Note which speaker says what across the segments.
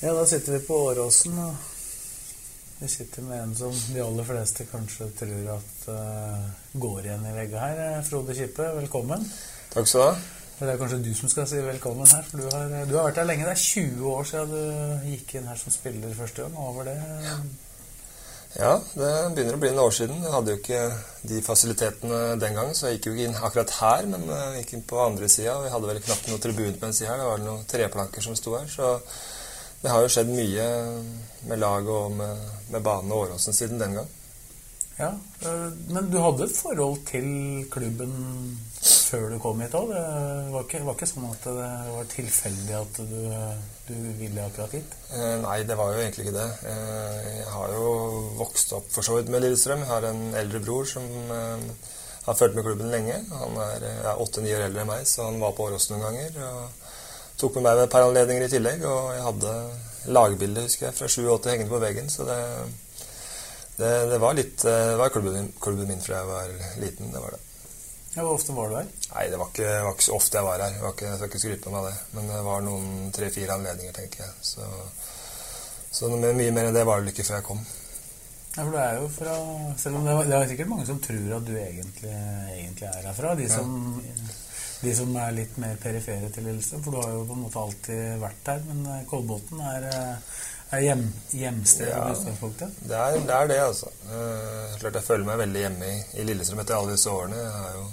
Speaker 1: Ja, da sitter vi på Åråsen, og vi sitter med en som de aller fleste kanskje tror at uh, går igjen i veggene her. Eh, Frode Kippe, velkommen.
Speaker 2: Takk skal du ha.
Speaker 1: Det er kanskje du som skal si velkommen her, for du har, du har vært her lenge. Det er 20 år siden du gikk inn her som spiller første gang. Over det?
Speaker 2: Ja, det begynner å bli noen år siden. Jeg hadde jo ikke de fasilitetene den gangen, så jeg gikk jo ikke inn akkurat her, men jeg gikk inn på andre sida. Vi hadde vel knapt noe tribun på den sida her. Det var noen treplanker som sto her. Så det har jo skjedd mye med laget og med, med banen og Åråsen siden den gang.
Speaker 1: Ja, eh, Men du hadde et forhold til klubben før du kom hit òg? Det var ikke, var ikke sånn at det var tilfeldig at du, du ville akkurat hit?
Speaker 2: Eh, nei, det var jo egentlig ikke det. Eh, jeg har jo vokst opp for så vidt med Lillestrøm. Jeg har en eldre bror som har fulgt med klubben lenge. Han er åtte-ni år eldre enn meg, så han var på Åråsen noen ganger. og tok med meg ved et par anledninger i tillegg. Og jeg hadde lagbilde husker jeg, fra 87 hengende på veggen. Så det, det, det var litt det var klubben, klubben min fra jeg var liten. det var det.
Speaker 1: Ja, Hvor ofte var du her?
Speaker 2: Nei, det var ikke, var ikke så ofte jeg var her. Jeg, var ikke, jeg skal ikke skryte meg av det. Men det var noen tre-fire anledninger, tenker jeg. Så, så mye mer enn det var det ikke før jeg kom.
Speaker 1: Ja, for du er jo fra Selv om det, var, det er sikkert mange som tror at du egentlig, egentlig er herfra. De som, de som er litt mer perifere til Lillestrøm. For du har jo på en måte alltid vært der, Men eh, Kolbotn er, eh, er hjem, hjemstedet
Speaker 2: Ja. Det er det, er det altså. Uh, klart jeg føler meg veldig hjemme i, i Lillestrøm etter alle disse årene. Jeg har jo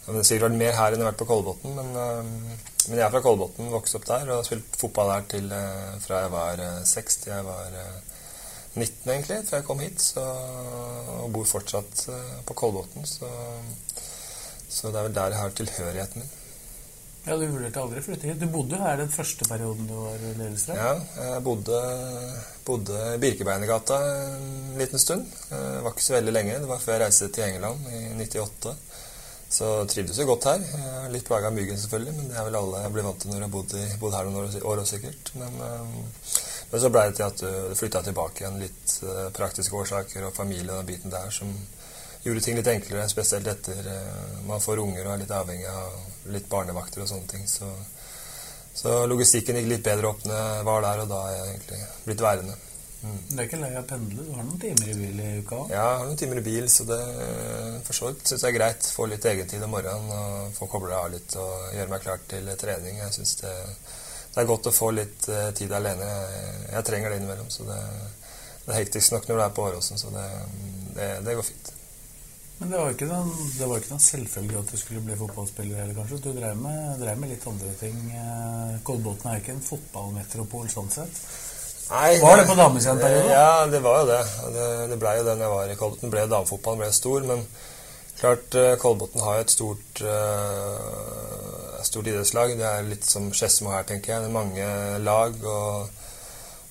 Speaker 2: jeg har sikkert vært mer her enn jeg har vært på Kolbotn, men, uh, men jeg er fra Kolbotn, vokste opp der og har spilt fotball der til, uh, fra jeg var seks til jeg var eh, 19, egentlig, før jeg kom hit. Så, og bor fortsatt på Kolbotn, så, så det er vel der jeg har tilhørigheten min.
Speaker 1: Ja, Du vurderte aldri å flytte hit. Du bodde jo her den første perioden du var Lillestrøm.
Speaker 2: Ja, jeg bodde, bodde i Birkebeinergata en liten stund. Det var ikke så veldig lenge. Det var før jeg reiste til England i 98. Så trivdes jo godt her. Er litt plaga av myggen, selvfølgelig, men det er vel alle jeg blir vant til når jeg har bodd, bodd her noen år, år sikkert. Men, men så blei det til at du flytta tilbake igjen. Litt praktiske årsaker og familie og den biten der som gjorde ting litt enklere, spesielt etter øh, man får unger og er litt avhengig av litt barnevakter og sånne ting. Så, så logistikken gikk litt bedre opp når jeg var der, og da er jeg egentlig blitt værende. Mm.
Speaker 1: Du er ikke lei av å pendle? Du har noen timer i bil i uka òg?
Speaker 2: Ja, jeg har noen timer i bil, så det for så vidt syns jeg er greit. Få litt egentid om morgenen og få kobla av litt og gjøre meg klar til trening. Jeg syns det, det er godt å få litt eh, tid alene. Jeg, jeg trenger det innimellom. Så det, det er hektisk nok når du er på Åråsen, så det, det, det går fint.
Speaker 1: Men det var ikke noen, det var ikke noen selvfølge at du skulle bli fotballspiller heller, kanskje? Du drev med, drev med litt andre ting. Eh, Kolbotn er ikke en fotballmetropol sånn sett.
Speaker 2: Nei,
Speaker 1: Var det på damesida en periode?
Speaker 2: Ja, det var jo det. Det, det blei jo det når jeg var i Kolbotn. ble damefotballen ble stor, men klart eh, Kolbotn har jo et stort, uh, stort idrettslag. Det er litt som Skedsmo her, tenker jeg. Det er mange lag og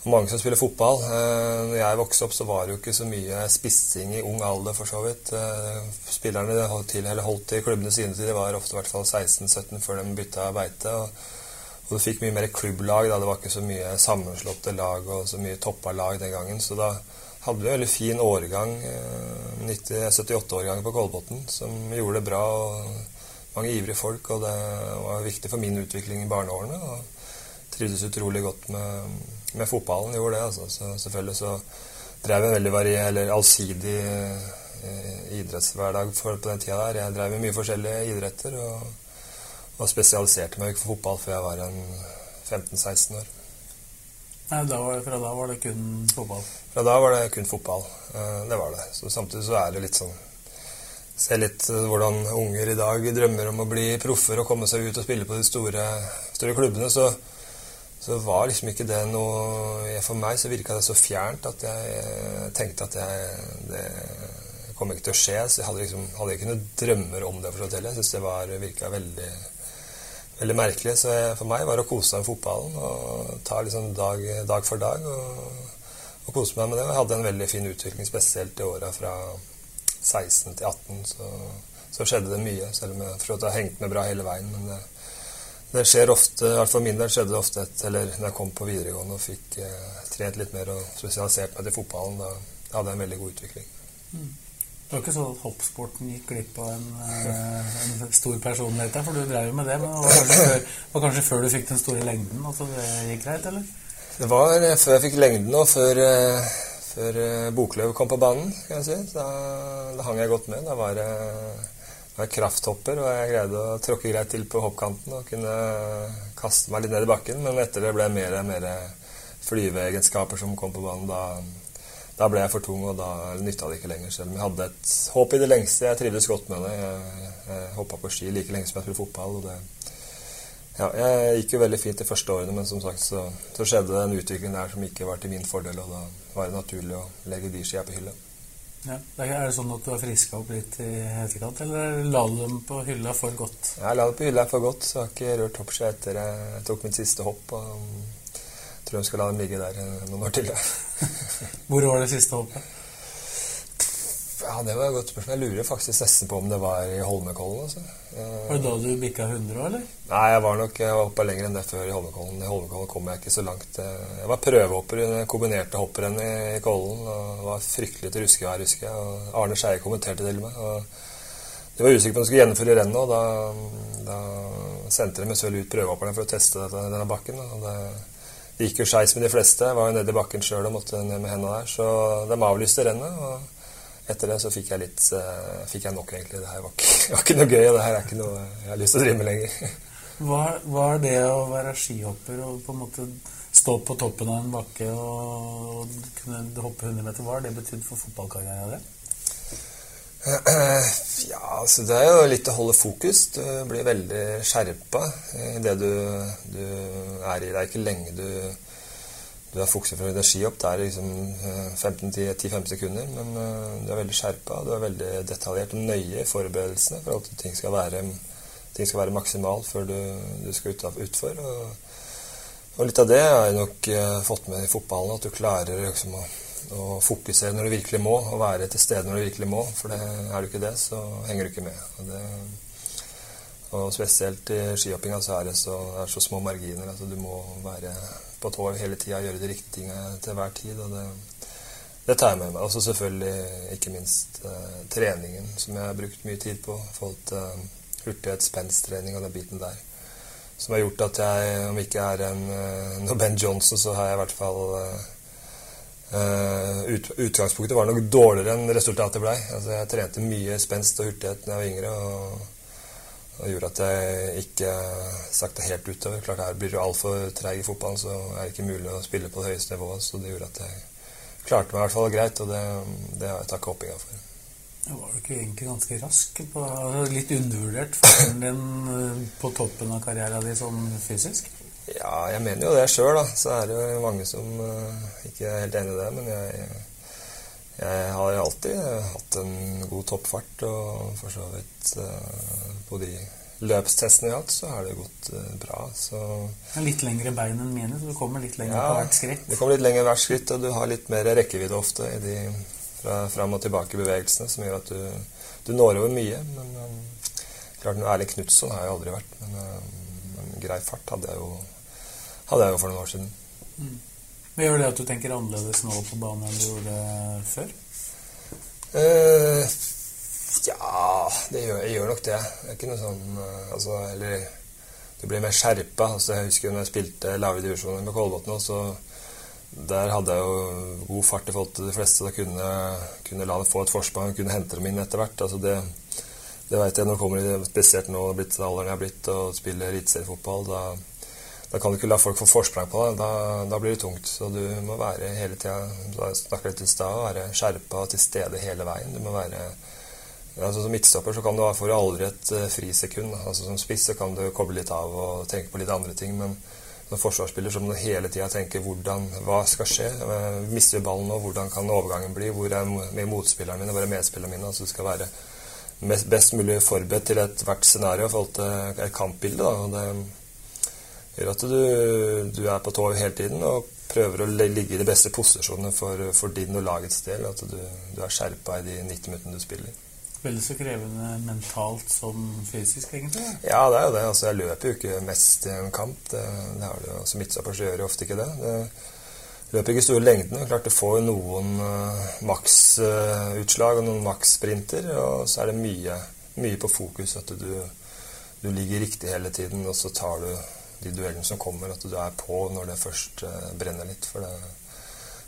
Speaker 2: mange som spiller fotball. Uh, når jeg vokste opp, så var det jo ikke så mye spissing i ung alder, for så vidt. Uh, spillerne holdt til, holdt til klubbene sine til de var ofte i hvert fall 16-17 før de bytta beite. og du fikk mye mer klubblag. da Det var ikke så mye sammenslåtte lag og så mye toppa lag den gangen. Så da hadde vi en veldig fin årgang, eh, 78-årgang på Kolbotn, som gjorde det bra. og Mange ivrige folk, og det var viktig for min utvikling i barneårene. Og trivdes utrolig godt med, med fotballen, gjorde det. altså. Så selvfølgelig så drev jeg en veldig varier, eller allsidig eh, idrettshverdag for, på den tida der. Jeg drev med mye forskjellige idretter. og og spesialiserte meg ikke for fotball før jeg var 15-16 år.
Speaker 1: Nei, da var, Fra da var det kun fotball?
Speaker 2: Fra da var det kun fotball. Eh, Det var det. Så samtidig så er det litt sånn Se litt eh, hvordan unger i dag drømmer om å bli proffer og komme seg ut og spille på de store, store klubbene. Så, så var liksom ikke det noe For meg så virka det så fjernt at jeg tenkte at jeg det kom ikke til å skje. Så jeg hadde liksom hadde ikke noen drømmer om det. for så vidt. Jeg syns det var, virka veldig veldig merkelig. Så jeg, for meg var det å kose seg med fotballen og ta liksom dag, dag for dag. Og, og kose meg med det. Og jeg hadde en veldig fin utvikling, spesielt i åra fra 16 til 18. Så, så, skjedde det mye, selv om jeg jeg har hengt med bra hele veien. Men det, det skjer ofte, i hvert fall min del skjedde det ofte et, eller når jeg kom på videregående og fikk eh, trent litt mer og spesialisert meg til fotballen, da hadde jeg en veldig god utvikling.
Speaker 1: Mm. Det var ikke sånn at hoppsporten gikk glipp av en, eh, en stor personlighet der, for du drev jo med det. Men det var kanskje, før, var kanskje før du fikk den store lengden at det gikk greit, eller?
Speaker 2: Det var eh, før jeg fikk lengden og før, eh, før Bokløv kom på banen, kan jeg si. Da, da, hang jeg godt med. Da var jeg, var krafthopper, og jeg greide å tråkke greit til på hoppkanten og kunne kaste meg litt ned i bakken. Men etter det ble mer mer flyveegenskaper som kom på banen, da da ble jeg for tung, og da nytta det ikke lenger. Selv om jeg hadde et håp i det lengste. Jeg trivdes godt med det. Jeg, jeg hoppa på ski like lenge som jeg spilte fotball. det ja, jeg gikk jo veldig fint de første årene, men som sagt så, så, skjedde det en utvikling der som ikke var til min fordel, og da var det naturlig å legge de skia på hylla.
Speaker 1: Ja, Er det sånn at du har friska opp litt i etterkant, eller la du dem på hylla for godt?
Speaker 2: Jeg la dem på hylla for godt, så jeg har ikke rørt hoppski etter jeg tok mitt siste hopp. Og tror jeg skal la dem ligge der noen år til.
Speaker 1: Hvor var det siste hoppet?
Speaker 2: Ja, Det var et godt spørsmål. Jeg lurer faktisk nesten på om det var i Holmenkollen. Altså.
Speaker 1: Var det da du bikka 100 eller?
Speaker 2: Nei, jeg var nok jeg var oppe lenger enn det før i Holmenkollen. I Holmenkollen kom jeg ikke så langt. Jeg var prøvehopper under kombinerte hopprennet i Kollen. og var fryktelig til ruskevær, husker jeg. Og Arne Skeie kommenterte til meg. og De var usikre på om de skulle gjennomføre rennet, og da, da sendte de meg selv ut prøvehopperne for å teste dette, denne bakken. og det det gikk jo skeis med de fleste. Jeg var jo nede i bakken sjøl og måtte ned med hendene der. Så de avlyste rennet. Og etter det så fikk jeg litt uh, fikk jeg nok, egentlig. Det her var ikke, var ikke, noe gøy, og det her er ikke noe jeg har lyst til å drive med lenger.
Speaker 1: Hva, hva er det å være skihopper og på en måte stå på toppen av en bakke og kunne hoppe 100 meter? Hva har det betydd for fotballkarrieren din?
Speaker 2: Ja, altså det er jo litt å holde fokus. Du blir veldig skjerpa i det du, du, er i. Det er ikke lenge du, du er fokuset for energiopp. Det er liksom 10-15 eh, sekunder, men eh, du er veldig skjerpa. Du er veldig detaljert og nøye i forberedelsene for at ting skal være, ting skal være maksimalt før du, du skal ut, utfor. Og, og, litt av det har jeg nok uh, fått med i fotballen, at du klarer liksom å å fokusere når du virkelig må, og være til stede når du virkelig må. For det, er du ikke det, så henger du ikke med. Og, det, og spesielt i skihoppinga så er det så, er så små marginer. Altså du må være på tå hele tida, gjøre de riktige tingene til hver tid. og det, det tar jeg med meg. Og så selvfølgelig ikke minst eh, treningen, som jeg har brukt mye tid på. I forhold til eh, hurtighetsspenstrening og den biten der. Som har gjort at jeg, om ikke er en eh, Ben Johnson, så har jeg i hvert fall Uh, ut, utgangspunktet var nok dårligere enn resultatet blei. Altså, jeg trente mye spenst og hurtighet da jeg var yngre. Og, og gjorde at jeg ikke sakta helt utover. Klart her Blir du altfor treig i fotballen, så er det ikke mulig å spille på det høyeste nivået. Så det gjorde at jeg klarte meg i hvert fall greit, og det, det har jeg takka hoppinga for.
Speaker 1: Var du ikke egentlig ganske rask? På, altså litt undervurdert faren din eh, på toppen av karrieren din sånn fysisk?
Speaker 2: Ja, jeg mener jo det sjøl, da. Så er det jo mange som uh, ikke er helt enig i det. Men jeg, jeg har alltid hatt en god toppfart, og for så vidt uh, på de løpstestene jeg har hatt, så har det gått uh, bra. Så
Speaker 1: Litt lengre bein enn mine, så du kommer litt lenger ja, på hvert skritt?
Speaker 2: Du kommer litt lenger hvert skritt, og du har litt mer rekkevidde ofte i de fra fram og tilbake-bevegelsene, som gjør at du, du når over mye. Men um, klart, Erling Knutson har jeg aldri vært, men, um, grei fart hadde jeg jo hadde jeg jo for noen år siden.
Speaker 1: Mm. Men Gjør det at du tenker annerledes nå på banen enn du gjorde før?
Speaker 2: Uh, ja, det gjør, jeg gjør nok det. Det er ikke noe sånn uh, altså, Eller du blir mer skjerpa. Altså, jeg husker når jeg spilte lavere divisjoner med Kolbotn. Der hadde jeg jo god fart i forhold til de fleste. Da kunne, kunne la dem få et forsprang kunne hente dem inn etter hvert. Altså det, det vet jeg når det kommer spesielt nå blitt alderen jeg har blitt og spiller eliteseriefotball. Da, da kan du ikke la folk få forsprang på deg. Da, da, blir det tungt. Så du må være hele tida snakka litt i stad, være skjerpa og til stede hele veien. Du må være altså Som midtstopper så kan du få aldri et uh, frisekund. Altså Som spiss kan du koble litt av og tenke på litt andre ting. Men som forsvarsspiller så må du hele tida tenke hvordan, hva skal skje. Uh, mister vi ballen nå? Hvordan kan overgangen bli? Hvor er motspillerne mine? Hvor er medspillerne mine? Altså Du skal være best mulig forberedt til ethvert scenario i forhold til et kampbilde. da, det gjør at du, du, er på tå hele tiden og prøver å ligge i de beste posisjonene for, for din og lagets del. At du, du er skjerpa i de 90 minuttene du spiller.
Speaker 1: Veldig så krevende mentalt som fysisk, egentlig?
Speaker 2: Ja, det er jo det. Altså, jeg løper jo ikke mest i en kamp. Det, det har det jo. Som midtstoppers gjør jo ofte ikke det. det løper ikke store lengdene. Klart du får noen uh, maksutslag uh, og noen makssprinter, og så er det mye, mye på fokus. At du, du, ligger riktig hele tiden, og så tar du de duellene som kommer. At du er på når det først uh, brenner litt. For det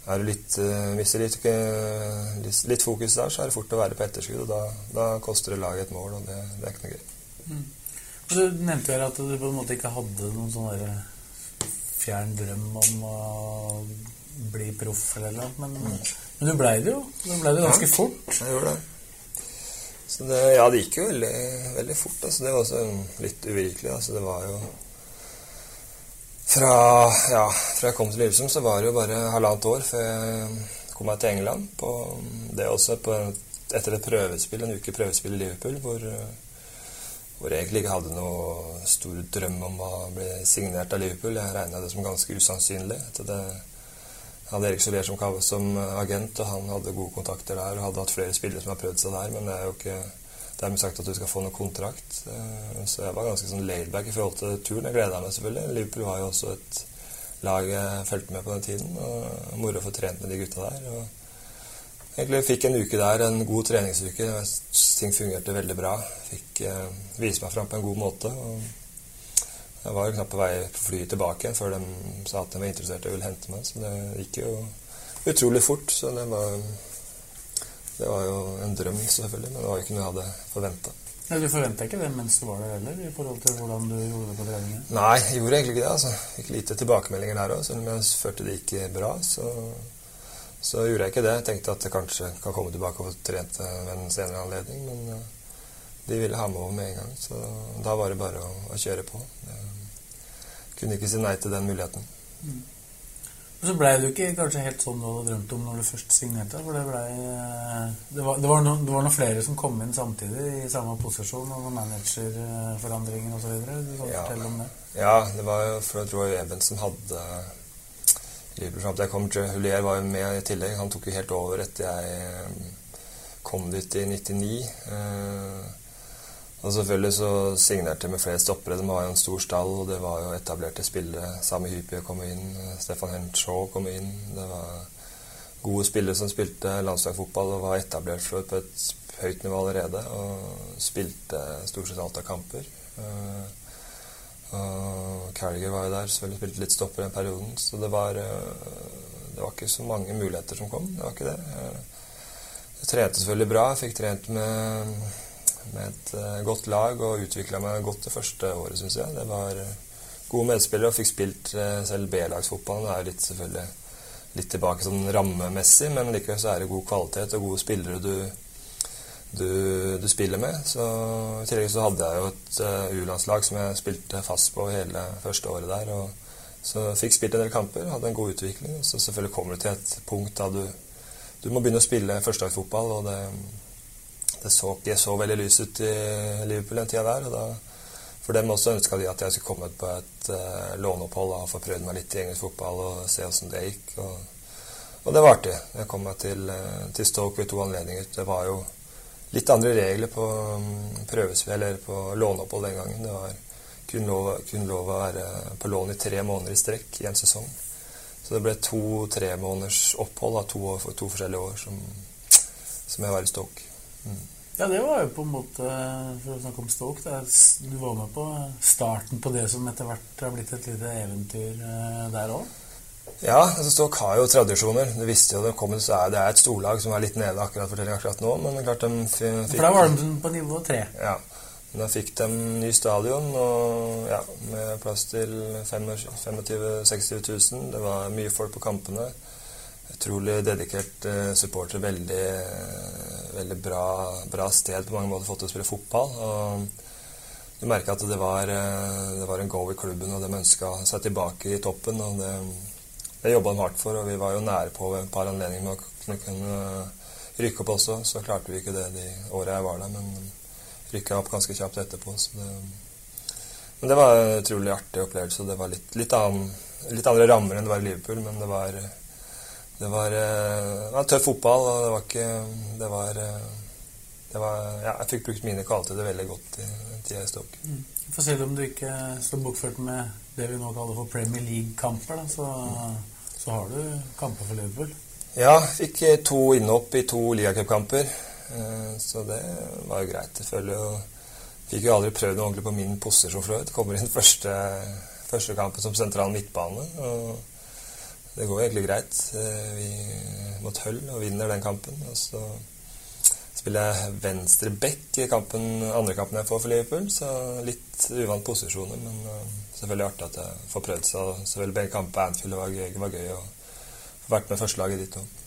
Speaker 2: er du litt, uh, mister litt, litt, litt, fokus der, så er det fort å være på etterskudd. Og da, da koster det laget et mål, og det, det er ikke noe gøy.
Speaker 1: Mm. Du nevnte jo at du på en måte ikke hadde noen sånn fjern drøm om å bli proff eller noe, men, mm. men du blei det jo. Du blei det ganske
Speaker 2: ja,
Speaker 1: fort.
Speaker 2: Jeg gjorde det. Så det, ja, det gikk jo veldig, veldig fort. Altså. Det var også litt uvirkelig. Altså. Det var jo fra, ja, fra jeg kom til Lillesund, så var det jo bare halvannet år før jeg kom meg til England. På, det også på, etter et prøvespill, en uke prøvespill i Liverpool, hvor, hvor jeg egentlig ikke hadde noe stor drøm om å bli signert av Liverpool. Jeg regna det som ganske usannsynlig. Etter det jeg hadde Erik Soler som, som agent, og han hadde gode kontakter der og hadde hatt flere spillere som har prøvd seg der, men det er jo ikke dermed sagt at du skal få noen kontrakt. Eh, så jeg var ganske sånn laidback i forhold til turen. Jeg gleda meg selvfølgelig. Liverpool var jo også et lag jeg fulgte med på den tiden. og Moro å få trent med de gutta der. og Egentlig fikk en uke der, en god treningsuke. Ting fungerte veldig bra. Fikk eh, vise meg fram på en god måte. og Jeg var knapt på vei på flyet tilbake igjen før de sa at de var interessert og ville hente meg. Så det gikk jo utrolig fort. Så det var det var jo en drøm, selvfølgelig, men det var jo ikke noe jeg hadde forventa.
Speaker 1: Du forventa ikke det mens du var der heller, i forhold til hvordan du gjorde det på treningen?
Speaker 2: Nei, jeg gjorde egentlig ikke det. altså. Fikk lite tilbakemeldinger der òg. Selv om jeg følte det gikk bra, så, så, gjorde jeg ikke det. Jeg tenkte at jeg kanskje kan komme tilbake og trene ved en senere anledning, men uh, de ville ha meg over med en gang. Så da var det bare å, å kjøre på. Jeg kunne ikke si nei til den muligheten. Mm.
Speaker 1: Og så blei det jo ikke kanskje helt sånn du hadde drømt om når du først signerte. For det blei eh, det, var, det, var no, noen flere som kom inn samtidig i samme posisjon, og noen managerforandringer osv. Du kan ja. fortelle om det.
Speaker 2: Ja, det var jo for jeg Roy Eben som hadde Liverpool fram til jeg kom. Hulier var jo med i tillegg. Han tok jo helt over etter jeg eh, kom dit i 99. Og selvfølgelig så signerte jeg med flere stoppere. De var jo en stor stall, og det var jo etablerte spillere. Sami Hypie kom inn, Stefan Henshaw kom inn. Det var gode spillere som spilte landslagsfotball og var etablert på et høyt nivå allerede. Og spilte stort sett alt av kamper. Uh, og Carriger var jo der, selvfølgelig spilte litt stopper i den perioden. Så det var, uh, det var ikke så mange muligheter som kom. Det var ikke det. Uh, jeg trente selvfølgelig bra. Jeg fikk trent med med et uh, godt lag og utvikla meg godt det første året, syns jeg. Det var uh, gode medspillere og fikk spilt uh, selv B-lagsfotballen. Det er litt selvfølgelig litt tilbake sånn rammemessig, men likevel så er det god kvalitet og gode spillere du, du, du spiller med. Så I tillegg så hadde jeg jo et U-landslag som jeg spilte fast på hele første året der. og så fikk spilt en del kamper, hadde en god utvikling. Så selvfølgelig kommer du til et punkt da du, du må begynne å spille førstedagsfotball, og det det så ikke så veldig lys ut i Liverpool den tida der. og da for dem også ønska de at jeg skulle komme på et uh, låneopphold og få prøvd meg litt i engelsk fotball og se åssen det gikk. Og, og det var artig. Jeg kom meg til, uh, til Stoke ved to anledninger. Det var jo litt andre regler på um, prøvespill eller på låneopphold den gangen. Det var kun lov, kun lov å være på lån i tre måneder i strekk i en sesong. Så det ble to-tre måneders opphold av to, to, forskjellige år som, som jeg var i Stoke.
Speaker 1: Mm. Ja, det var jo på en måte For å snakke om Stoke der, Du var med på starten på det som etter hvert har blitt et lite eventyr eh, der òg?
Speaker 2: Ja, altså Stoke har jo tradisjoner. Du visste jo det kom, så det er et storlag som er litt nede akkurat for akkurat nå. Men klart de
Speaker 1: fikk, For da var de på nivå tre?
Speaker 2: Ja. Men da fikk de ny stadion og ja, med plass til 25 000-60 000. Det var mye folk på kampene utrolig dedikert uh, supporter. Veldig, uh, veldig bra, bra, sted på mange måter fått til å spille fotball. Og du merka at det var, uh, det var, en go i klubben, og de ønska seg tilbake i toppen. og Det, det jobba de hardt for, og vi var jo nære på et par anledninger med å kunne rykke opp også. Så klarte vi ikke det de åra jeg var der, men rykka opp ganske kjapt etterpå. det Men det var en utrolig artig opplevelse. Det var litt, litt, annen, litt andre rammer enn det var i Liverpool, men det var det var, det var tøff fotball, og det var ikke Det var, det var Ja, jeg fikk brukt mine kvaliteter veldig godt i tida i Stoke.
Speaker 1: Mm. For selv om du ikke står bokført med det vi nå kaller for Premier League-kamper, så, så, har du kamper for Liverpool?
Speaker 2: Ja, fikk to innhopp i to ligacupkamper. Så det var jo greit. Jo Fikk jo aldri prøvd noe ordentlig på min posisjon for Kommer inn første, første kampen som sentral midtbane. og det går egentlig greit. Vi mot Høll og vinner den kampen. Og så spiller jeg venstre back i kampen, andre kampen jeg får for Liverpool. Så litt uvant posisjoner, men selvfølgelig artig at jeg får prøvd seg. Selvfølgelig begge kamper på Anfield var gøy, var gøy å få vært med førstelaget ditt òg.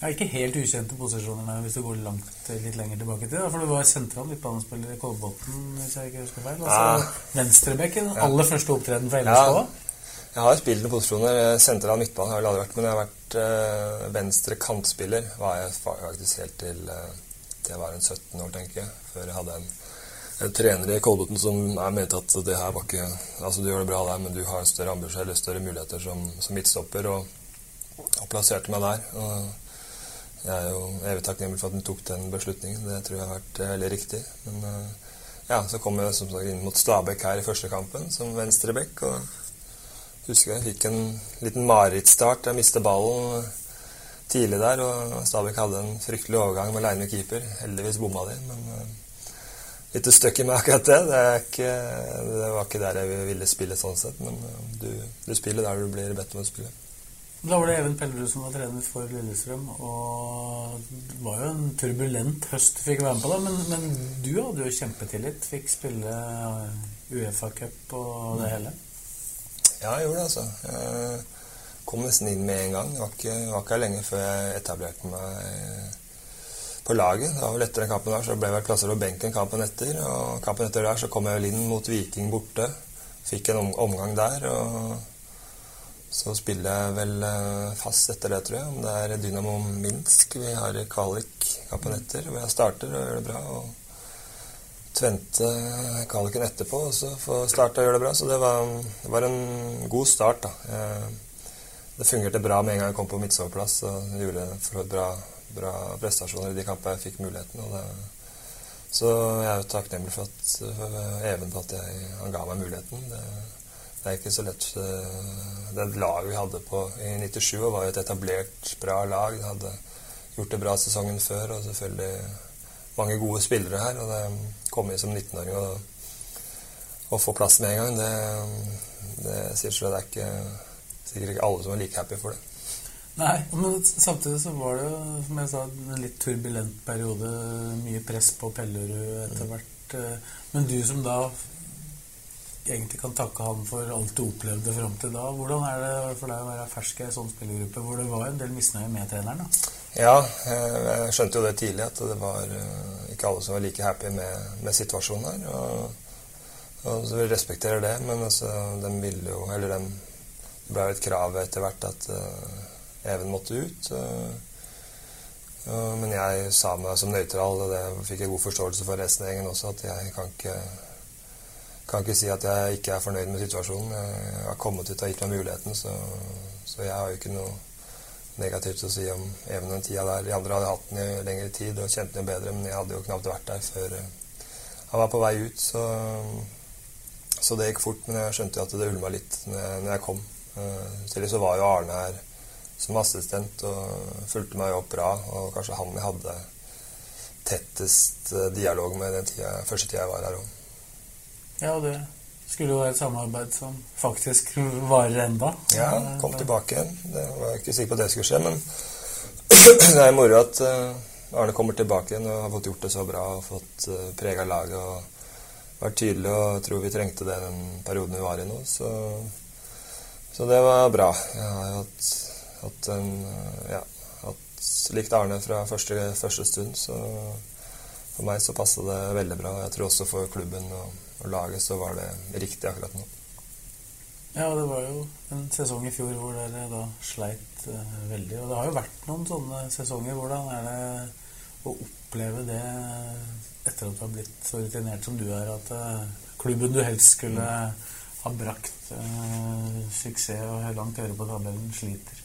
Speaker 1: Ja, ikke helt ukjente posisjoner men hvis du går langt, litt lenger tilbake til. Da, for du var sentral midtbanespiller i Kolbotn, hvis jeg ikke husker feil. Altså ja. venstrebekken. Aller første opptreden for LSK. Ja.
Speaker 2: Jeg har spilt noen posisjoner. Sentral midtbane har jeg aldri vært, men jeg har vært øh, venstre kantspiller. var jeg faktisk helt til, øh, til jeg var en 17 år, tenker jeg. Før jeg hadde en, en trener i Kolbotn som mente at det her var ikke Altså, du gjør det bra der, men du har større ambisjoner større muligheter som, som midtstopper, og, og, plasserte meg der. Og jeg er jo evig takknemlig for at du tok den beslutningen. Det tror jeg har vært veldig riktig. Men ja, så kom jeg som sagt inn mot Stabæk her i første kampen som venstreback. og Husker jeg fikk en liten marerittstart. Jeg mistet ballen tidlig der, og Stabæk hadde en fryktelig overgang med leine keeper. Heldigvis bomma de, men uh, litt støkk i meg akkurat det. Det, ikke, det, var ikke der jeg ville spille sånn sett, men uh, du, du, spiller der du blir bedt om å spille.
Speaker 1: Da var det Even Pellerud som var trener for Lillestrøm, og det var jo en turbulent høst du fikk være med på, da, men, men du hadde jo kjempetillit. Fikk spille Uefa-cup og det hele.
Speaker 2: Ja, jeg gjorde det, altså. Jeg kom nesten inn med en gang. Det var ikke, var ikke lenge før jeg etablerte meg på laget. Det var vel etter den kampen der så ble jeg vel plassert på benken kampen etter. Og kampen etter der så kom jeg vel inn mot Viking borte. Fikk en omgang der. og så spiller jeg vel eh, fast etter det, tror jeg. Om det er Dynamo Minsk vi har kvalik kampen etter, hvor jeg starter og gjør det bra. og Tvente kvaliken etterpå og så for starte og gjøre det bra. Så det var, det var en god start. da. Det fungerte bra med en gang jeg kom på midtsoverplass. Og gjorde for bra, bra prestasjoner i de kampene jeg fikk muligheten. Det, så jeg er jo takknemlig for, at, for Even for at jeg, han ga meg muligheten. Det, det, er ikke så lett Det laget vi hadde på i 97 var jo et etablert, bra lag. Det hadde gjort det bra sesongen før. og selvfølgelig mange gode spillere her. Og det komme inn som 19-åring og, og, få plass med en gang, det, det sier seg det er ikke sikkert ikke alle som er like happy for det.
Speaker 1: Nei, men samtidig så var det jo, som jeg sa, en litt turbulent periode. Mye press på Pellerud etter hvert. Men du som da egentlig kan takke han for alt du opplevde fram til da. Hvordan er det for deg å være fersk i en sånn spillergruppe hvor det var en del misnøye med treneren? da?
Speaker 2: Ja, jeg skjønte jo det tidlig, at det var eh, ikke alle som var like happy med, med situasjonen her. Og, og så vi respekterer det, men altså, de ville jo Eller de, det ble jo et krav etter hvert at uh, Even måtte ut. Uh, uh, men jeg sa meg som nøytral, og det fikk jeg god forståelse for resten av gjengen også, at jeg kan ikke, kan ikke si at jeg ikke er fornøyd med situasjonen. Jeg har kommet ut og gitt meg muligheten, så, så jeg har jo ikke noe negativt å si om Even den tida der. De andre hadde hatt den i lengre tid og kjente den bedre, men jeg hadde jo knapt vært der før eh, han var på vei ut. Så, så det gikk fort, men jeg skjønte jo at det ulma litt når jeg kom. Selv så var jo Arne her som assistent og fulgte meg opp bra. Og kanskje han jeg hadde tettest eh, dialog med den tida, første tida jeg var her òg.
Speaker 1: Ja, det skulle jo være et samarbeid som faktisk varer enda.
Speaker 2: Ja, kom tilbake igjen. Det var ikke sikker på at det skulle skje, men det er moro at uh, Arne kommer tilbake igjen og har fått gjort det så bra og fått eh, prega laget og vært tydelig. Og tror vi trengte det den perioden vi var i nå. Så, så det var bra. Jeg har hatt, hatt en uh, ja, hatt, likt Arne fra første, første stund, så for meg så passet det veldig bra. Jeg tror også for klubben. og og laget, så var det riktig akkurat nå.
Speaker 1: Ja, det var jo en sesong i fjor hvor dere da sleit uh, veldig. Og det har jo vært noen sånne sesonger. Hvordan er det å oppleve det etter at du har blitt så rutinert som du er, at uh, klubben du helst skulle ha brakt uh, suksess og langt øre på tabellen, sliter?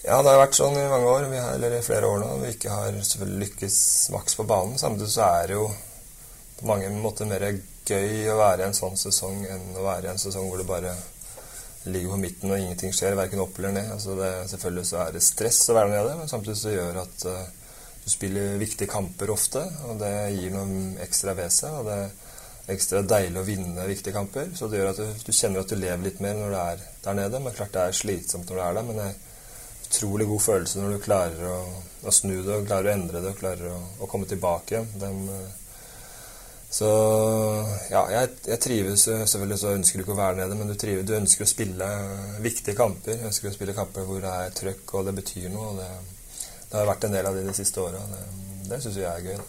Speaker 2: Ja, det har vært sånn i mange år, har, eller i flere år nå. Vi ikke har selvfølgelig lykkes maks på banen. Samtidig så er det jo på mange måter mer gøy å være i en sånn sesong enn å være i en sesong hvor det bare ligger på midten og ingenting skjer, verken opp eller ned. Altså det, selvfølgelig så er det stress å være nede, men samtidig så gjør at uh, du spiller viktige kamper ofte, og det gir noe ekstra ved seg. og det er ekstra deilig å vinne viktige kamper. Så det gjør at du, du kjenner at du lever litt mer når du er der nede. Men klart det er slitsomt når du er der. Men det er utrolig god følelse når du klarer å, å, snu det og klarer å endre det og klarer å, å komme tilbake igjen. Den, eh, så ja, jeg, jeg, trives Selvfølgelig så ønsker du ikke å være nede, men du, trives, du ønsker å spille viktige kamper. Du ønsker å spille kamper hvor det er trøkk og det betyr noe. og Det, det har vært en del av det de siste åra. Det, det syns jeg er gøy.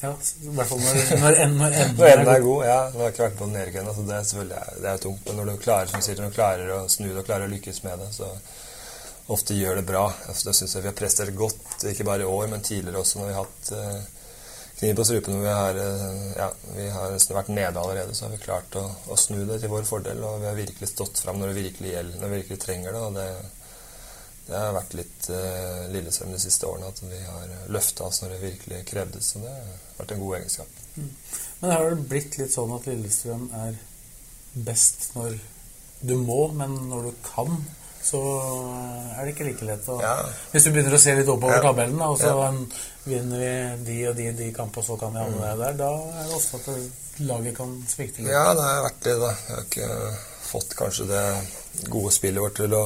Speaker 1: Ja, i hvert fall når, når, når
Speaker 2: enden er, er god. Ja, nå har jeg ikke vært på nedrykk ennå, så det er selvfølgelig det er tungt. Men når du klarer, som sier, når du klarer å snu det og klarer å lykkes med det, så ofte gjør det bra. Altså, det syns jeg vi har prestert godt, ikke bare i år, men tidligere også når vi har hatt kniv på strupen. Hvor vi har, ja, vi har vært nede allerede, så har vi klart å, å, snu det til vår fordel. Og vi har virkelig stått fram når det virkelig gjelder, når vi virkelig trenger det. og det, det har vært litt uh, Lillestrøm de siste årene at vi har løfta oss når det virkelig krevdes. Så det har vært en god egenskap. Mm.
Speaker 1: Men har det blitt litt sånn at Lillestrøm er best når du må, men når du kan? Så er det ikke like lett å ja. Hvis du begynner å se litt oppover ja. tabellen, og så ja. vinner vi de og de de kampene, og så kan vi havne mm. der, da er det ofte at laget kan svikte litt.
Speaker 2: Ja, det har vært det, da. Jeg har ikke fått kanskje det gode spillet vårt til å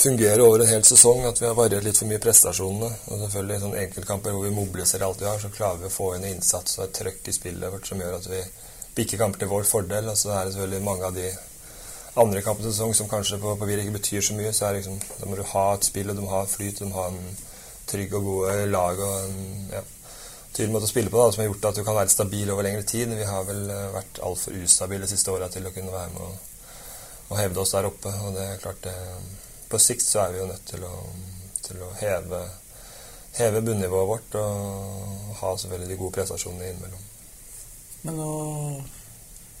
Speaker 2: fungere over en hel sesong. At vi har variert litt for mye prestasjonene. Og selvfølgelig i sånne enkeltkamper hvor vi mobiliserer alt vi har, så klarer vi å få inn innsats og et trøkk i spillet vårt som gjør at vi bikker kamper til vår fordel. Og så er det selvfølgelig mange av de andre kamp i sesong som kanskje på papiret ikke betyr så mye, så er liksom, da må du ha et spill, og du må ha flyt, du må ha en trygg og gode lag og en ja, tydelig måte å spille på da, som har gjort at du kan være stabil over lengre tid. Vi har vel eh, vært altfor ustabile de siste åra til å kunne være med og, og, hevde oss der oppe. Og det er klart det, På sikt så er vi jo nødt til å, til å heve, heve bunnivået vårt og ha selvfølgelig de gode prestasjonene innimellom.
Speaker 1: Men nå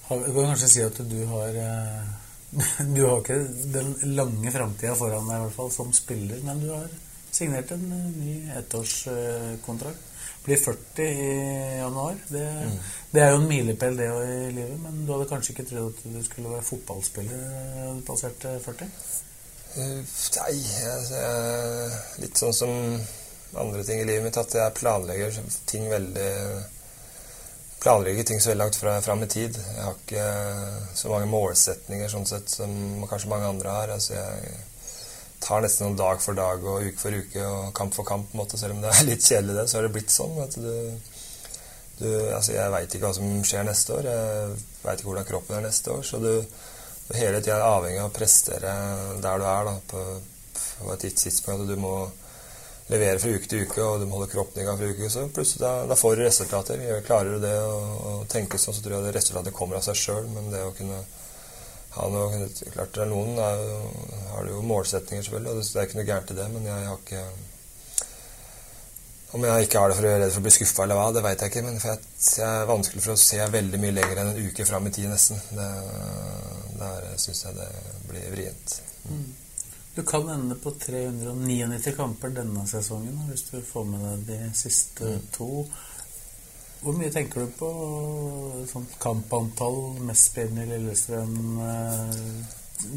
Speaker 1: kan kan kanskje si at du har eh Du har ikke den lange framtida foran deg i hvert fall som spiller, men du har signert en eh, ny ettårskontrakt. Blir 40 i januar. Det, mm. det er jo en milepæl, det i livet. Men du hadde kanskje ikke trodd at du skulle være fotballspiller da du passerte 40?
Speaker 2: Uh, nei, jeg, litt sånn som andre ting i livet mitt, at jeg planlegger ting veldig planlegger ting så veldig langt fra, fram i tid. Jeg har ikke så mange målsetninger sånn sett som kanskje mange andre har. Altså jeg tar nesten noen dag for dag og uke for uke og kamp for kamp. på en måte. Selv om det er litt kjedelig, det, så har det blitt sånn. at du, du altså Jeg veit ikke hva som skjer neste år. Jeg veit ikke hvordan kroppen er neste år. Så du, du hele tida er avhengig av å prestere der du er da, på, på et gitt tidspunkt. Du må levere fra uke til uke, og du må holde kroppen i gang fra uke så plutselig da, da får du resultater. Klarer du det å tenke sånn, så tror jeg det resultatet kommer av seg sjøl. Men det å kunne ha noe Klart det er noen er, har jo målsetninger, selvfølgelig, og det er ikke noe gærent i det, men jeg har ikke om jeg ikke har det for å være redd for å bli skuffa eller hva, det veit jeg ikke. Men jeg, er vanskelig for å se veldig mye lenger enn en uke fram i tid, nesten. Det, der syns jeg det blir vrient.
Speaker 1: Du kan ende på 399 kamper denne sesongen hvis du får med deg de siste mm. to. Hvor mye tenker du på sånt kampantall, mest spillende i Lillestrøm, eh,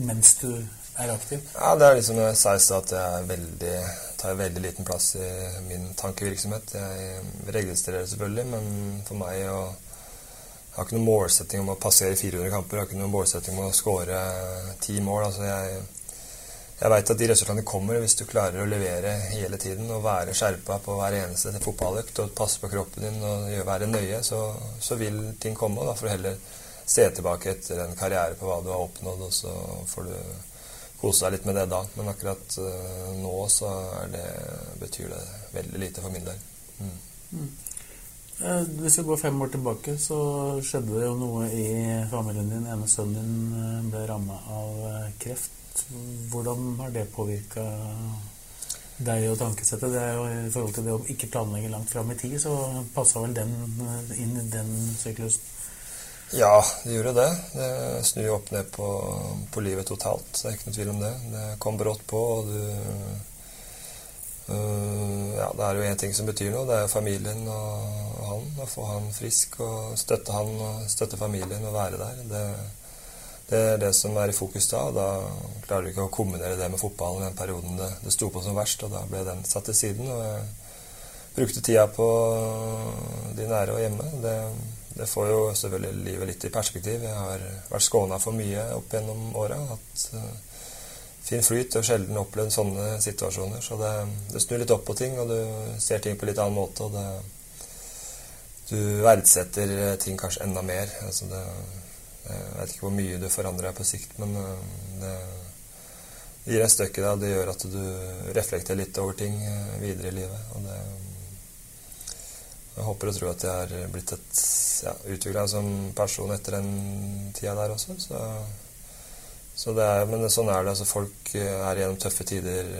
Speaker 1: mens du er aktiv?
Speaker 2: Ja, Det er liksom jeg sa i stad, at jeg veldig, tar veldig liten plass i min tankevirksomhet. Jeg registrerer selvfølgelig, men for meg å jeg har ikke noen målsetting om å passere 400 kamper. Jeg har ikke noen målsetting om å skåre ti mål. altså jeg jeg veit at de resultatene kommer hvis du klarer å levere hele tiden og være skjerpa på hver eneste fotballøkt og passe på kroppen din og være nøye, så, så vil ting komme. Og da får du heller se tilbake etter en karriere på hva du har oppnådd, og så får du kose deg litt med det da. Men akkurat uh, nå så det, betyr det veldig lite for min del. Mm. Mm.
Speaker 1: Eh, hvis vi går fem år tilbake, så skjedde det jo noe i familien din. ene sønnen din eh, ble ramma av kreft. Hvordan har det påvirka deg og tankesettet? Det er jo I forhold til det å ikke planlegge langt fram i tid, så passa vel den inn i den syklusen?
Speaker 2: Ja, det gjorde det. Det snur opp ned på, på, livet totalt. Det er ikke noe tvil om det. Det kom brått på, og du øh, Ja, det er jo én ting som betyr noe. Det er familien og, han. Å få han frisk og støtte han og støtte familien og være der. Det, det er det som er i fokus da. Da klarer du ikke å kombinere det med fotballen i den perioden det, det sto på som verst. Og da ble den satt til siden. Og jeg brukte tida på de nære og hjemme. Det det får jo selvfølgelig livet litt i perspektiv. Jeg har vært skåna for mye opp gjennom åra. Hatt uh, fin flyt og sjelden opplevd sånne situasjoner. Så det, det, snur litt opp på ting, og du ser ting på litt annen måte. Og det, du verdsetter ting kanskje enda mer. Altså det, jeg vet ikke hvor mye du forandrer deg på sikt, men uh, det gir en støkk i deg. Det gjør at du reflekterer litt over ting uh, videre i livet. og det jeg håper og tror at jeg har blitt et ja, utvikla som person etter den tida der også. Så, så det er, men sånn er det. altså Folk er gjennom tøffe tider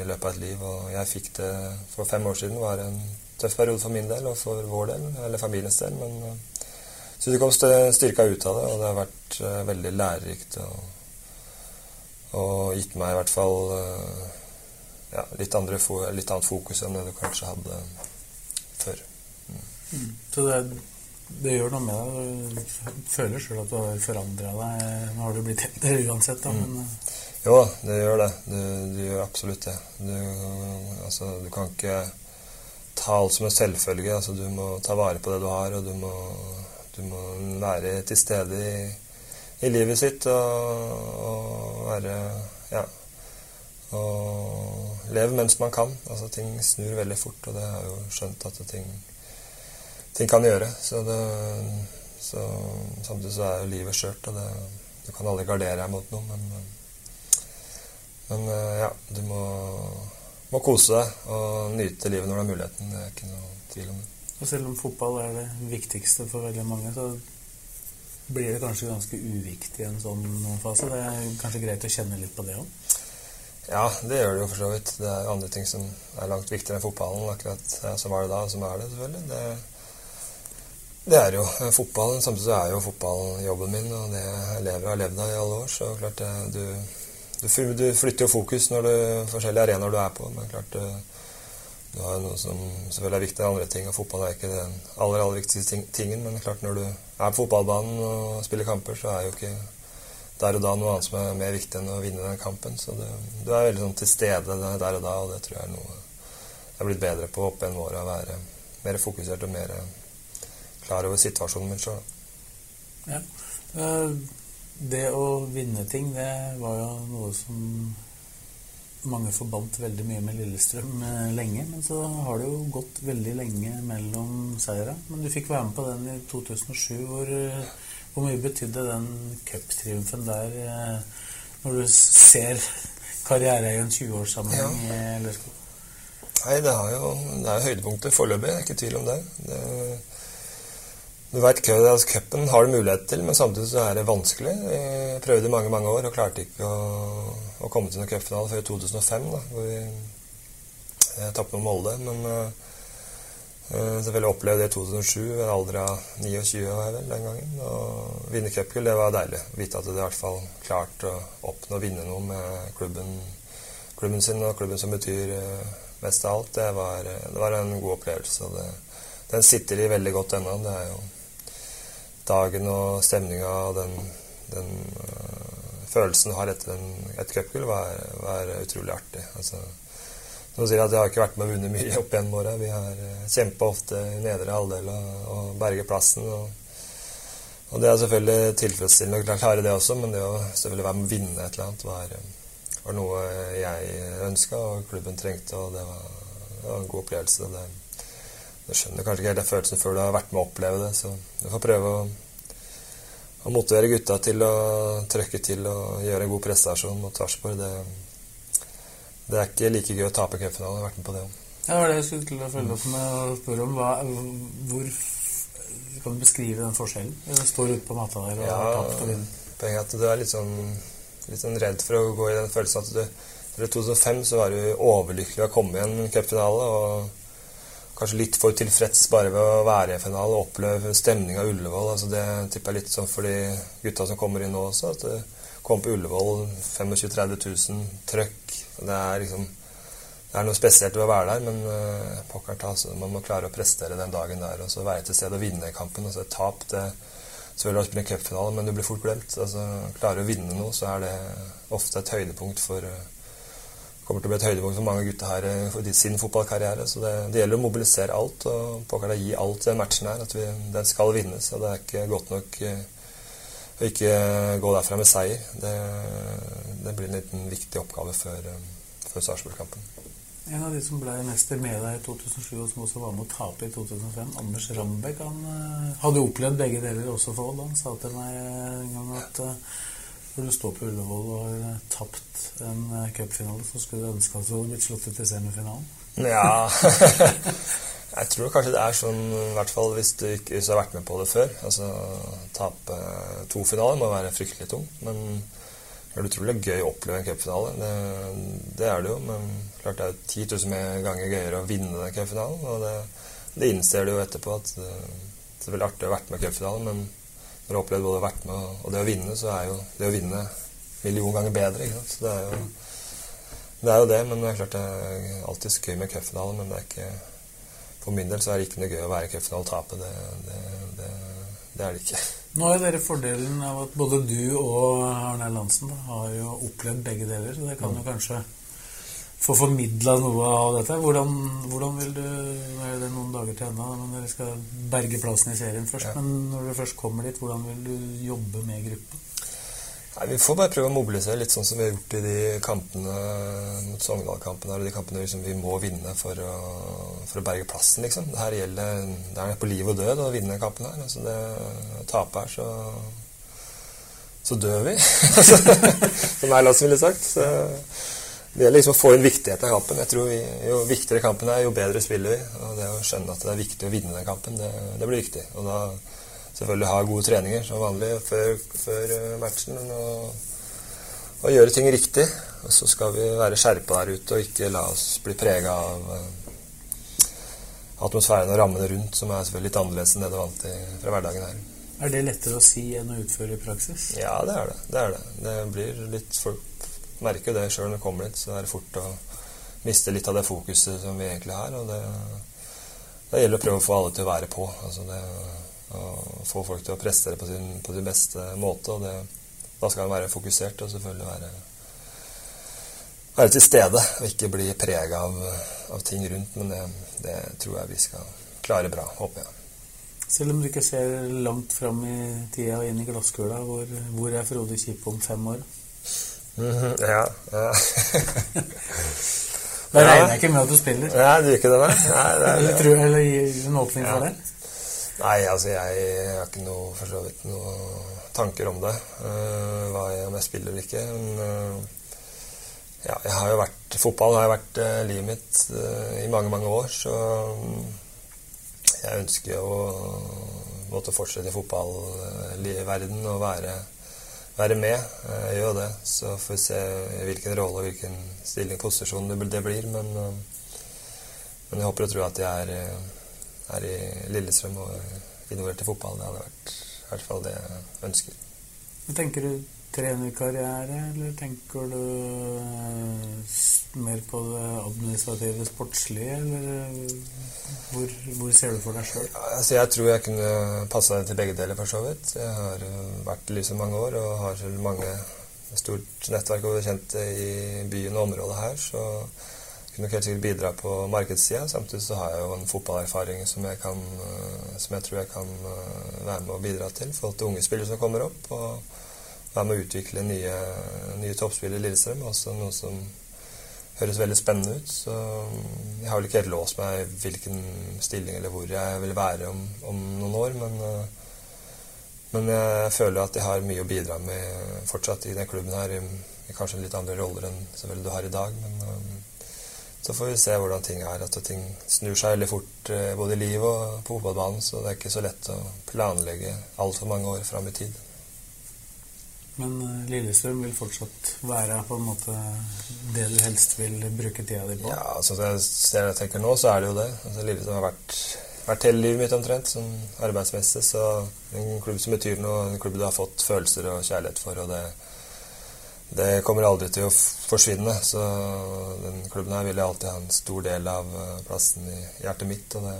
Speaker 2: i løpet av et liv. Og jeg fikk det for fem år siden. var en tøff periode for min del og for vår del, eller familiens del. Men så det kom styrka ut av det, og det har vært uh, veldig lærerikt. Og, og, gitt meg i hvert fall uh, ja, litt, andre, litt annet fokus enn det du kanskje hadde før.
Speaker 1: Mm. Så det, det, gjør noe med deg. Du føler sjøl at du har forandra deg. Nå har du blitt eldre uansett, da, mm. men eh.
Speaker 2: Jo det gjør det. Du, du gjør absolutt det. Du, altså, du, kan ikke ta alt som en selvfølge. Altså, du må ta vare på det du har, og du må, du må være til stede i, i livet sitt og, og være Ja. Og leve mens man kan. Altså, ting snur veldig fort, og det har jo skjønt at ting ting kan gjøre. Så, det, så samtidig så er jo livet skjørt, og det, du kan aldri gardere deg mot noe. Men, men ja, du må, må, kose deg og nyte livet når du har muligheten. Det er ikke noe tvil om det.
Speaker 1: Og selv om fotball er det viktigste for veldig mange, så blir det kanskje ganske uviktig i en sånn fase. Det er kanskje greit å kjenne litt på det òg?
Speaker 2: Ja, det gjør det jo for så vidt. Det er andre ting som er langt viktigere enn fotballen. akkurat Som var det da, og som er det, selvfølgelig. Det, det er jo eh, fotballen. Samtidig så er jo fotballen jobben min, og det jeg lever og har levd av i alle år. Så klart det, du, du, du, flytter jo fokus når du forskjellige arenaer du er på. Men klart du, du har noe som selvfølgelig er viktig enn andre ting, og fotball er ikke den aller, aller viktigste tingen. Men klart når du er på fotballbanen og spiller kamper, så er jo ikke der og da noe annet som er mer viktig enn å vinne den kampen. Så du, du er veldig sånn til stede der og da, og det tror jeg er noe jeg er blitt bedre på opp gjennom åra. Være mer fokusert og mer klar over situasjonen min sjøl.
Speaker 1: Ja. Eh, det å vinne ting, det var jo noe som mange forbandt veldig mye med Lillestrøm eh, lenge. Men så har det jo gått veldig lenge mellom seira. Men du fikk være med på den i 2007. Hvor, eh, hvor mye betydde den cuptriumfen der, når du ser karriere i en 20-årssammenheng ja. i Lørenskog?
Speaker 2: Nei, det, jo, det er jo høydepunktet foreløpig. Ikke tvil om det. det du veit cupen har du mulighet til, men samtidig så er det vanskelig. Vi prøvde i mange mange år og klarte ikke å, å komme til noen cupfinale før i 2005, da, hvor vi eh, tapte mot Molde. Men uh, selvfølgelig opplevde det i 2007, ved en alder av 29 var jeg vel den gangen. Og vinne cupgull, det var deilig. Vite at du i hvert fall klarte å oppnå å vinne noe med klubben, klubben sin og klubben som betyr uh, mest av alt. Det var, det var en god opplevelse. og det, den sitter i veldig godt ennå. Det er jo dagen og stemninga og den, den uh, følelsen du har etter en, et cupgull, var, var, utrolig artig. Altså, nå sier at jeg har ikke vært med og vunnet mye opp gjennom åra. Vi har eh, kjempa ofte i nedre halvdel og, og berget plassen. Og, og, det er selvfølgelig tilfredsstillende å klare det også, men det å selvfølgelig være med å vinne et eller annet var, var noe jeg ønska og klubben trengte, og det var, det var en god opplevelse. Det, du skjønner kanskje ikke helt den følelsen før du har vært med å oppleve det. Så du får prøve å, å motivere gutta til å trøkke til og gjøre en god prestasjon mot Sarpsborg. Det, det, er ikke like gøy å tape cupfinalen. Jeg har vært med på det òg.
Speaker 1: Ja, det var det jeg skulle til å følge opp med å spørre om. Hva, hvor kan du beskrive den forskjellen? Du står ute på matta der og ja, har tapt og vunnet.
Speaker 2: Poenget er at du er litt sånn, litt sånn redd for å gå i den følelsen at du I 2005 så var du overlykkelig å komme i en cupfinale. og kanskje litt for tilfreds bare ved å være i finalen og oppleve stemninga av Ullevål. Altså det tipper jeg litt sånn for de gutta som kommer inn nå også. at det kom på Ullevål 25 000-30 000 trøkk. Det er liksom det er noe spesielt ved å være der, men uh, pokker ta, altså, man må klare å prestere den dagen der og så være til stede og vinne kampen. Altså, tap det Selvfølgelig å spille en cupfinale, men du blir fort glemt. Altså, klarer å vinne noe, så er det ofte et høydepunkt for uh, kommer til å bli et høydepunkt for mange gutter her eh, for sin fotballkarriere. Så det, det gjelder å mobilisere alt og påkalle gi alt i den matchen her. At vi, den skal vinnes. og Det er ikke godt nok uh, å ikke gå derfra med seier. Det, det blir en liten viktig oppgave før, uh, før Sarpsborg-kampen.
Speaker 1: En av de som ble mester med deg i 2007, og som også var med å tape i 2005, Anders Rambekk, han hadde opplevd begge deler også for Odd. Han sa til meg en gang at når du står på Ullevål og har uh, tapt en cupfinale, så skulle du ønske at du hadde blitt slått ut i semifinalen.
Speaker 2: Ja Jeg tror kanskje det er sånn, i hvert fall hvis du ikke har vært med på det før. Altså tape to finaler må være fryktelig tungt. Men det er utrolig gøy å oppleve en cupfinale. Det, det, er det jo, men klart det er 10 000 ganger gøyere å vinne den cupfinalen. Og det, det innser du jo etterpå at det, det er veldig artig å ha vært med i cupfinalen, men har opplevd både å vært med og det å vinne, så er jo det å vinne million ganger bedre. ikke sant? Det er jo det, er jo det men det er klart det er alltid gøy med cupfinale, men det er ikke for min del så er det ikke noe gøy å være i cupfinale og tape. Det, det, det er det ikke.
Speaker 1: Nå har dere fordelen av at både du og Arne Lansen har jo opplevd begge deler, så det kan jo kanskje få formidla noe av dette. Hvordan, hvordan, vil du Nå er det noen dager til ennå, men dere skal berge plassen i serien først. Ja. Men når dere først kommer dit, hvordan vil du jobbe med gruppen?
Speaker 2: Nei, Vi får bare prøve å mobilisere litt sånn som vi har gjort i de kampene mot Sogndal-kampene. og de kampene liksom vi må vinne for å, for å berge plassen, liksom. Det her gjelder det er på liv og død å vinne kampen her. Altså det, tape her, så så dør vi. som Erlandsen ville sagt. Så det gjelder liksom å få inn viktigheten av kampen. Jeg tror vi, Jo viktigere kampen er, jo bedre spiller vi. Og det å skjønne at det er viktig å vinne den kampen, det, det blir viktig. Og da selvfølgelig ha gode treninger som vanlig før, før eh, matchen. Og, og, gjøre ting riktig. Og så skal vi være skjerpa der ute og ikke la oss bli prega av uh, atmosfæren og rammene rundt, som er selvfølgelig litt annerledes enn det du er vant til fra hverdagen her.
Speaker 1: Er det lettere å si enn å utføre i praksis?
Speaker 2: Ja, det er det. Det, er det. det blir litt Folk merker jo det sjøl når de kommer dit, så er det fort å miste litt av det fokuset som vi egentlig har. Og det, det gjelder å prøve å få alle til å være på. Altså det å få folk til å prestere på sin, på sin beste måte. og det, Da skal en være fokusert og selvfølgelig være, være til stede og ikke bli prega av, av, ting rundt. Men det, det, tror jeg vi skal klare bra, håper jeg.
Speaker 1: Selv om du ikke ser langt fram i tida og inn i glasskula, hvor, hvor er Frode Kippe om fem år?
Speaker 2: Mm -hmm, ja, ja.
Speaker 1: Da regner jeg ikke med at du spiller.
Speaker 2: Nei, du gjør ikke det, nei. nei det
Speaker 1: er, eller, tror, eller gir en åpning ja. for det?
Speaker 2: Nei, altså jeg har ikke noe, for så vidt noen tanker om det. Uh, hva jeg, om jeg spiller eller ikke. Men uh, ja, jeg har jo vært Fotball har vært uh, livet mitt i mange, mange år, så um, jeg ønsker jo å måtte fortsette i fotballverdenen og være, være med. Jeg gjør det. Så får vi se hvilken rolle og hvilken stilling, posisjon det, blir. Men, men jeg håper og tror at jeg er er i Lillestrøm og involvert i fotball. Det hadde vært i hvert fall det jeg ønsker.
Speaker 1: Hva Tenker du trenerkarriere, eller tenker du eh, mer på det administrative, sportslige, eller hvor, hvor ser du for deg sjøl?
Speaker 2: Altså, jeg tror jeg kunne passa til begge deler, for så vidt. Jeg har eh, vært i lyset mange år og har mange stort nettverk og bekjente i byen og området her. så kunne nok helt sikkert bidra på markedssida. Samtidig så har jeg jo en fotballerfaring som jeg, kan, eh, som jeg tror jeg kan eh, være med å bidra til i forhold til unge spillere som kommer opp. Og være med å utvikle nye, nye toppspillere i Lillestrøm. Også noe som høres veldig spennende ut. Så jeg har vel ikke helt låst meg hvilken stilling eller hvor jeg vil være om, om noen år. Men, eh, men, jeg føler at jeg har mye å bidra med fortsatt i den klubben her. I, i kanskje litt andre roller enn selvfølgelig du har i dag. Men så får vi se hvordan ting er. At ting snur seg veldig fort eh, både i livet og på fotballbanen. Så det er ikke så lett å planlegge altfor mange år fram i tid.
Speaker 1: Men eh, Lillestrøm vil fortsatt være på en måte det du helst vil bruke tida di på?
Speaker 2: Ja, altså det jeg, tenker nå, så er det jo det. Altså, Lillestrøm har vært, vært hele livet mitt omtrent, sånn arbeidsmessig. Så en klubb som betyr noe, en klubb du har fått følelser og kjærlighet for. og det, det kommer aldri til å forsvinne. Så den klubben her vil jeg alltid ha en stor del av eh, plassen i hjertet mitt. og det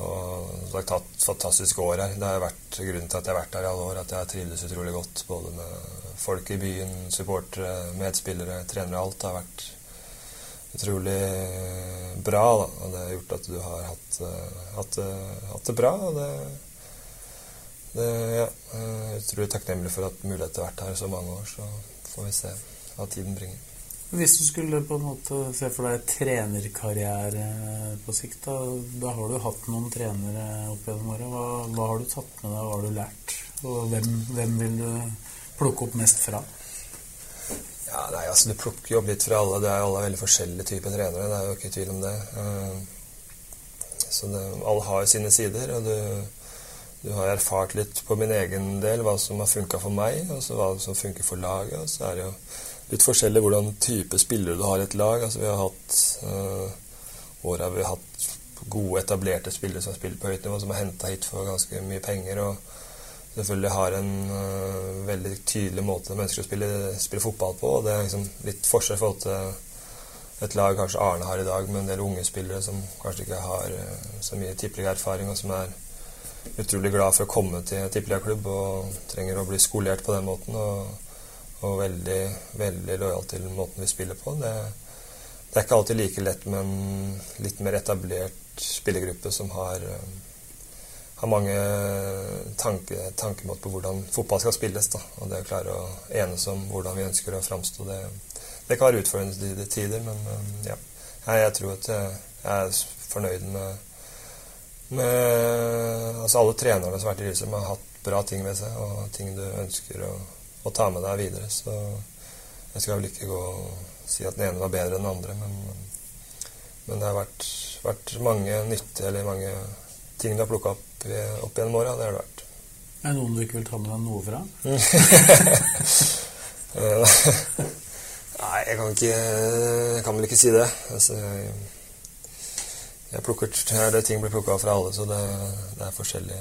Speaker 2: og det har tatt fantastiske år her. Det har vært grunnen til at jeg har vært her i alle år. At jeg har trivdes utrolig godt både med folk i byen, supportere, medspillere, trenere. Alt har vært utrolig bra. Da. Og det har gjort at du har hatt, hatt, hatt det bra. Og det, det ja, jeg er utrolig takknemlig for at mulighet har vært her i så mange år. Så får vi se hva tiden bringer.
Speaker 1: Hvis du skulle på en måte se for deg trenerkarriere på sikt, da, da har du hatt noen trenere opp gjennom året. Hva, hva, har du tatt med deg, hva har du lært? Og hvem, hvem vil du plukke opp mest fra?
Speaker 2: Ja, nei, altså Du plukker jo opp litt fra alle. Det er alle veldig forskjellige typer trenere. Det er jo ikke tvil om det. Eh, så det, alle har jo sine sider. og du, du har erfart litt på min egen del hva som har funka for meg, og hva som funker for laget. og så er det jo litt forskjellig hvordan type spillere du har i et lag. Altså, vi har hatt uh, år har vi hatt gode, etablerte spillere som har spilt på høyt nivå, som har henta hit for ganske mye penger. og selvfølgelig har en uh, veldig tydelig måte de ønsker å spille, spille, fotball på. og Det er liksom litt forskjell i forhold til et lag kanskje Arne har i dag, med en del unge spillere som kanskje ikke har uh, så mye tippeligaerfaring, og som er utrolig glad for å komme til tippeligaklubb og trenger å bli skolert på den måten. og og veldig, veldig lojal til måten vi spiller på. Det, det, er ikke alltid like lett med en litt mer etablert spillergruppe som har, eh, har mange tanke, tankemåter på hvordan fotball skal spilles. Da. Og det å klare å enes om hvordan vi ønsker å framstå, det, det kan være utfordrende til tider. Men eh, ja, jeg, tror at jeg, er fornøyd med, med altså alle trenerne som har vært i Lillestrøm, har hatt bra ting ved seg og ting du ønsker å å ta med deg videre. Så jeg skal vel ikke gå og si at den ene var bedre enn den andre, men, men det har vært, vært, mange nyttige eller mange ting du har plukka opp, opp gjennom åra. Det har det vært.
Speaker 1: Er det noen du ikke vil ta med deg noe fra?
Speaker 2: Nei, jeg kan ikke jeg kan vel ikke si det. Altså, jeg, jeg plukker, det ting blir plukka fra alle, så det, det er forskjellig.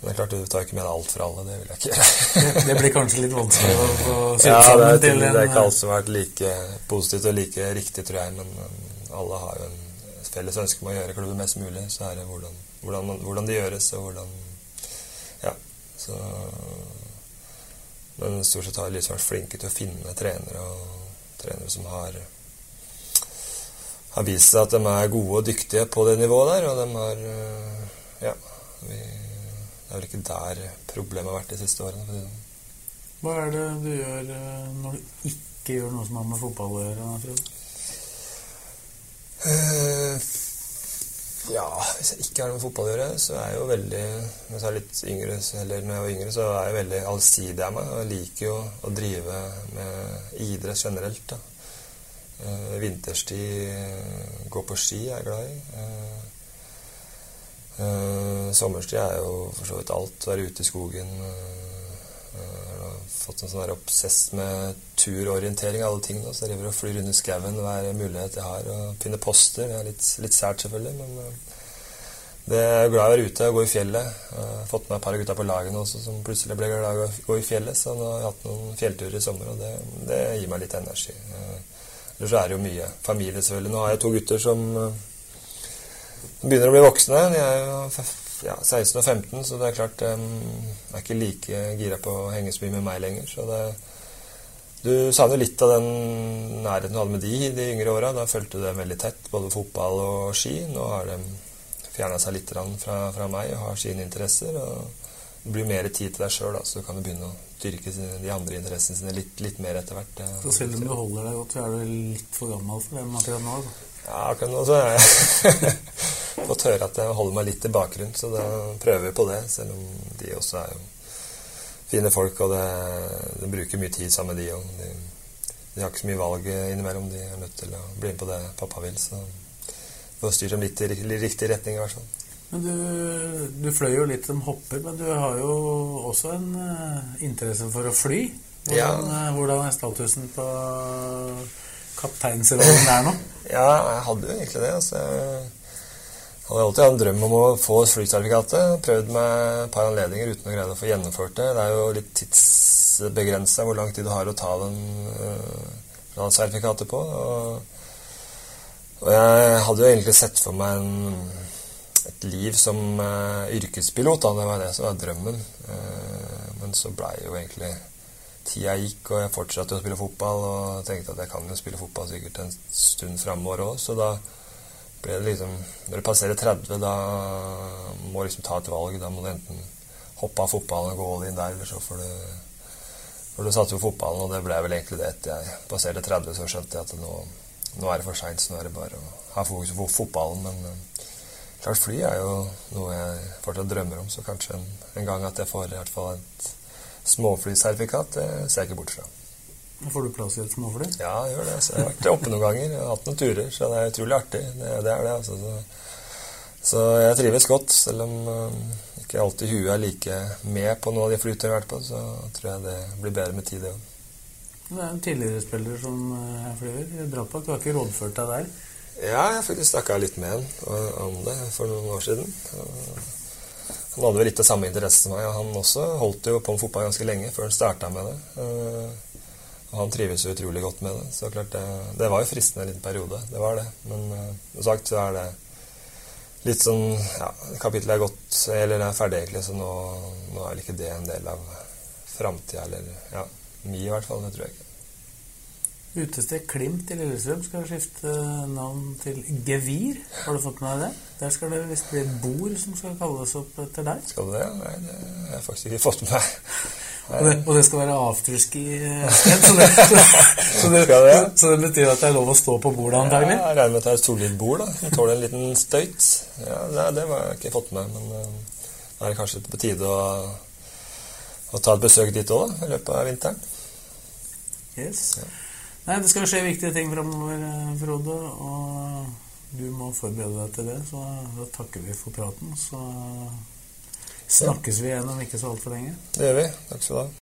Speaker 2: Det er klart, du tar ikke med deg alt fra alle. Det vil jeg ikke
Speaker 1: gjøre. det blir kanskje litt vanskelig å få sydd
Speaker 2: ja,
Speaker 1: sammen
Speaker 2: det,
Speaker 1: til en
Speaker 2: Det har ikke alltid vært like positivt og like riktig, tror jeg. Men alle har jo en felles ønske om å gjøre klubben mest mulig. Så er det hvordan, hvordan, hvordan det gjøres, og hvordan Ja. Så Men stort sett har liksom vært flinke til å finne trenere, og trenere som har har vist seg at de er gode og dyktige på det nivået der, og de har Ja. vi det er vel ikke der problemet har vært de siste årene. Sånn.
Speaker 1: Hva er det du gjør eh, når du ikke gjør noe som har med fotball å gjøre? Frode?
Speaker 2: Uh, ja, hvis jeg ikke har noe med fotball å gjøre, så er jeg jo veldig Hvis jeg er litt yngre, eller når jeg var yngre, så er jeg veldig allsidig av meg. Jeg liker jo å drive med idrett generelt. da. Uh, vinterstid, gå på ski er jeg glad i. Uh, Uh, sommerstid er jo for så vidt alt. Være ute i skogen. Uh, har fått en sånn obsess med turorientering alle ting. Da. Så jeg driver og flyr rundt i skauen hver mulighet jeg har. Og finner poster. Det er litt, litt sært, selvfølgelig, men uh, det er jeg glad i å være ute og gå i fjellet. Uh, fått med et par av gutta på lagene også som plutselig ble glad i å gå i fjellet. Så nå har jeg hatt noen fjellturer i sommer, og det, det gir meg litt energi. Ellers er det jo mye familie, selvfølgelig. Nå har jeg to gutter som de begynner å bli voksne. De er jo ja, 16 og 15, så det er klart de er ikke like gira på å henge så mye med meg lenger. Så det, du savner litt av den nærheten du hadde med de de yngre åra. Da fulgte du dem veldig tett, både fotball og ski. Nå har de fjerna seg litt fra, fra, meg og har sine interesser. og Det blir mer tid til deg sjøl, så du kan begynne å dyrke de andre interessene sine litt, litt mer etter hvert.
Speaker 1: Så selv om du holder deg godt, så er du litt for gammel for dem akkurat nå? Altså.
Speaker 2: Ja, akkurat nå så har jeg fått høre at jeg holder meg litt i bakgrunnen, så da prøver vi på det. Selv om de også er jo fine folk, og det, de bruker mye tid sammen med de òg. De, de, har ikke så mye valg innimellom. De er nødt til å bli med på det pappa vil. Så vi får styre dem litt i riktig retning, i hvert fall.
Speaker 1: Men du, du fløy jo litt som hopper, men du har jo også en uh, interesse for å fly. Hvordan, ja. uh, hvordan er statusen på kapteinsrollen der nå?
Speaker 2: ja, jeg hadde jo egentlig det. altså jeg hadde alltid hatt en drøm om å få flysertifikatet. Prøvd med et par anledninger uten å greie å få gjennomført det. Det er jo litt tidsbegrensa hvor lang tid du har å ta den uh, sertifikatet på. Og, og, jeg hadde jo egentlig sett for meg en, et liv som uh, yrkespilot. Da. Det var det som var drømmen. Uh, men så blei jo egentlig tida gikk, og jeg fortsatte å spille fotball. Og tenkte at jeg kan jo spille fotball sikkert en stund framover òg, så da ble det liksom Når du passerer 30, da må du liksom ta et valg. Da må du enten hoppe av fotballen og gå all in der, eller så får du For du satser på fotballen, og det ble vel egentlig det etter jeg passerte 30, så skjønte jeg at nå, nå er det for seint, så nå er det bare å ha fokus på fotballen. Men uh, klart, fly er jo noe jeg fortsatt drømmer om, så kanskje en, en gang at jeg får i hvert fall et Småflysertifikat det ser jeg ikke bort fra.
Speaker 1: Får du plass i et småfly?
Speaker 2: Ja, jeg gjør det. Så jeg har vært oppe noen ganger. Jeg har hatt noen turer, så det er utrolig artig. Det, det er det, altså. Så, så, jeg trives godt, selv om um, ikke alltid huet er like med på noen av de flytene jeg har vært på. Så tror jeg det blir bedre med tid, det òg.
Speaker 1: Det er en tidligere spiller som er eh, flyver. Drapak, du har ikke rådført deg der?
Speaker 2: Ja, jeg har faktisk snakka litt med han om det for noen år siden. Han hadde vel litt det samme interesse som meg. Han også holdt jo på med fotball ganske lenge før han starta med det. Eh, og han trives jo utrolig godt med det. Så klart det, det var jo fristende en liten periode. Det var det. Men uh, som sagt så er det litt sånn Ja, kapittelet er gått, eller er ferdig egentlig, så nå, nå er vel ikke det en del av framtida, eller ja, mi i hvert fall. Det tror jeg ikke.
Speaker 1: Utested Klimt i Lillestrøm skal skifte navn til Gevir. Har du fått med deg det? Der skal det visst bli et bord som skal kalles opp etter deg.
Speaker 2: Skal det det? Nei, det har jeg faktisk ikke fått med meg.
Speaker 1: Og det, og det, skal være afterski-sted, så, det, så, så, det, så det betyr at det er lov å stå på bordet, antagelig?
Speaker 2: Ja, jeg regner med at det er et solid bord. da. Jeg tåler en liten støyt. Ja, det, det har jeg ikke fått med, men uh, da er det kanskje på tide å, å ta et besøk dit òg, i løpet av vinteren.
Speaker 1: Yes. Ja. Nei, det skal skje viktige ting framover, eh, Frode. Og du må forberede deg til det. Så da takker vi for praten. Så snakkes vi igjen om ikke så altfor lenge.
Speaker 2: Det gjør vi. Takk skal du ha.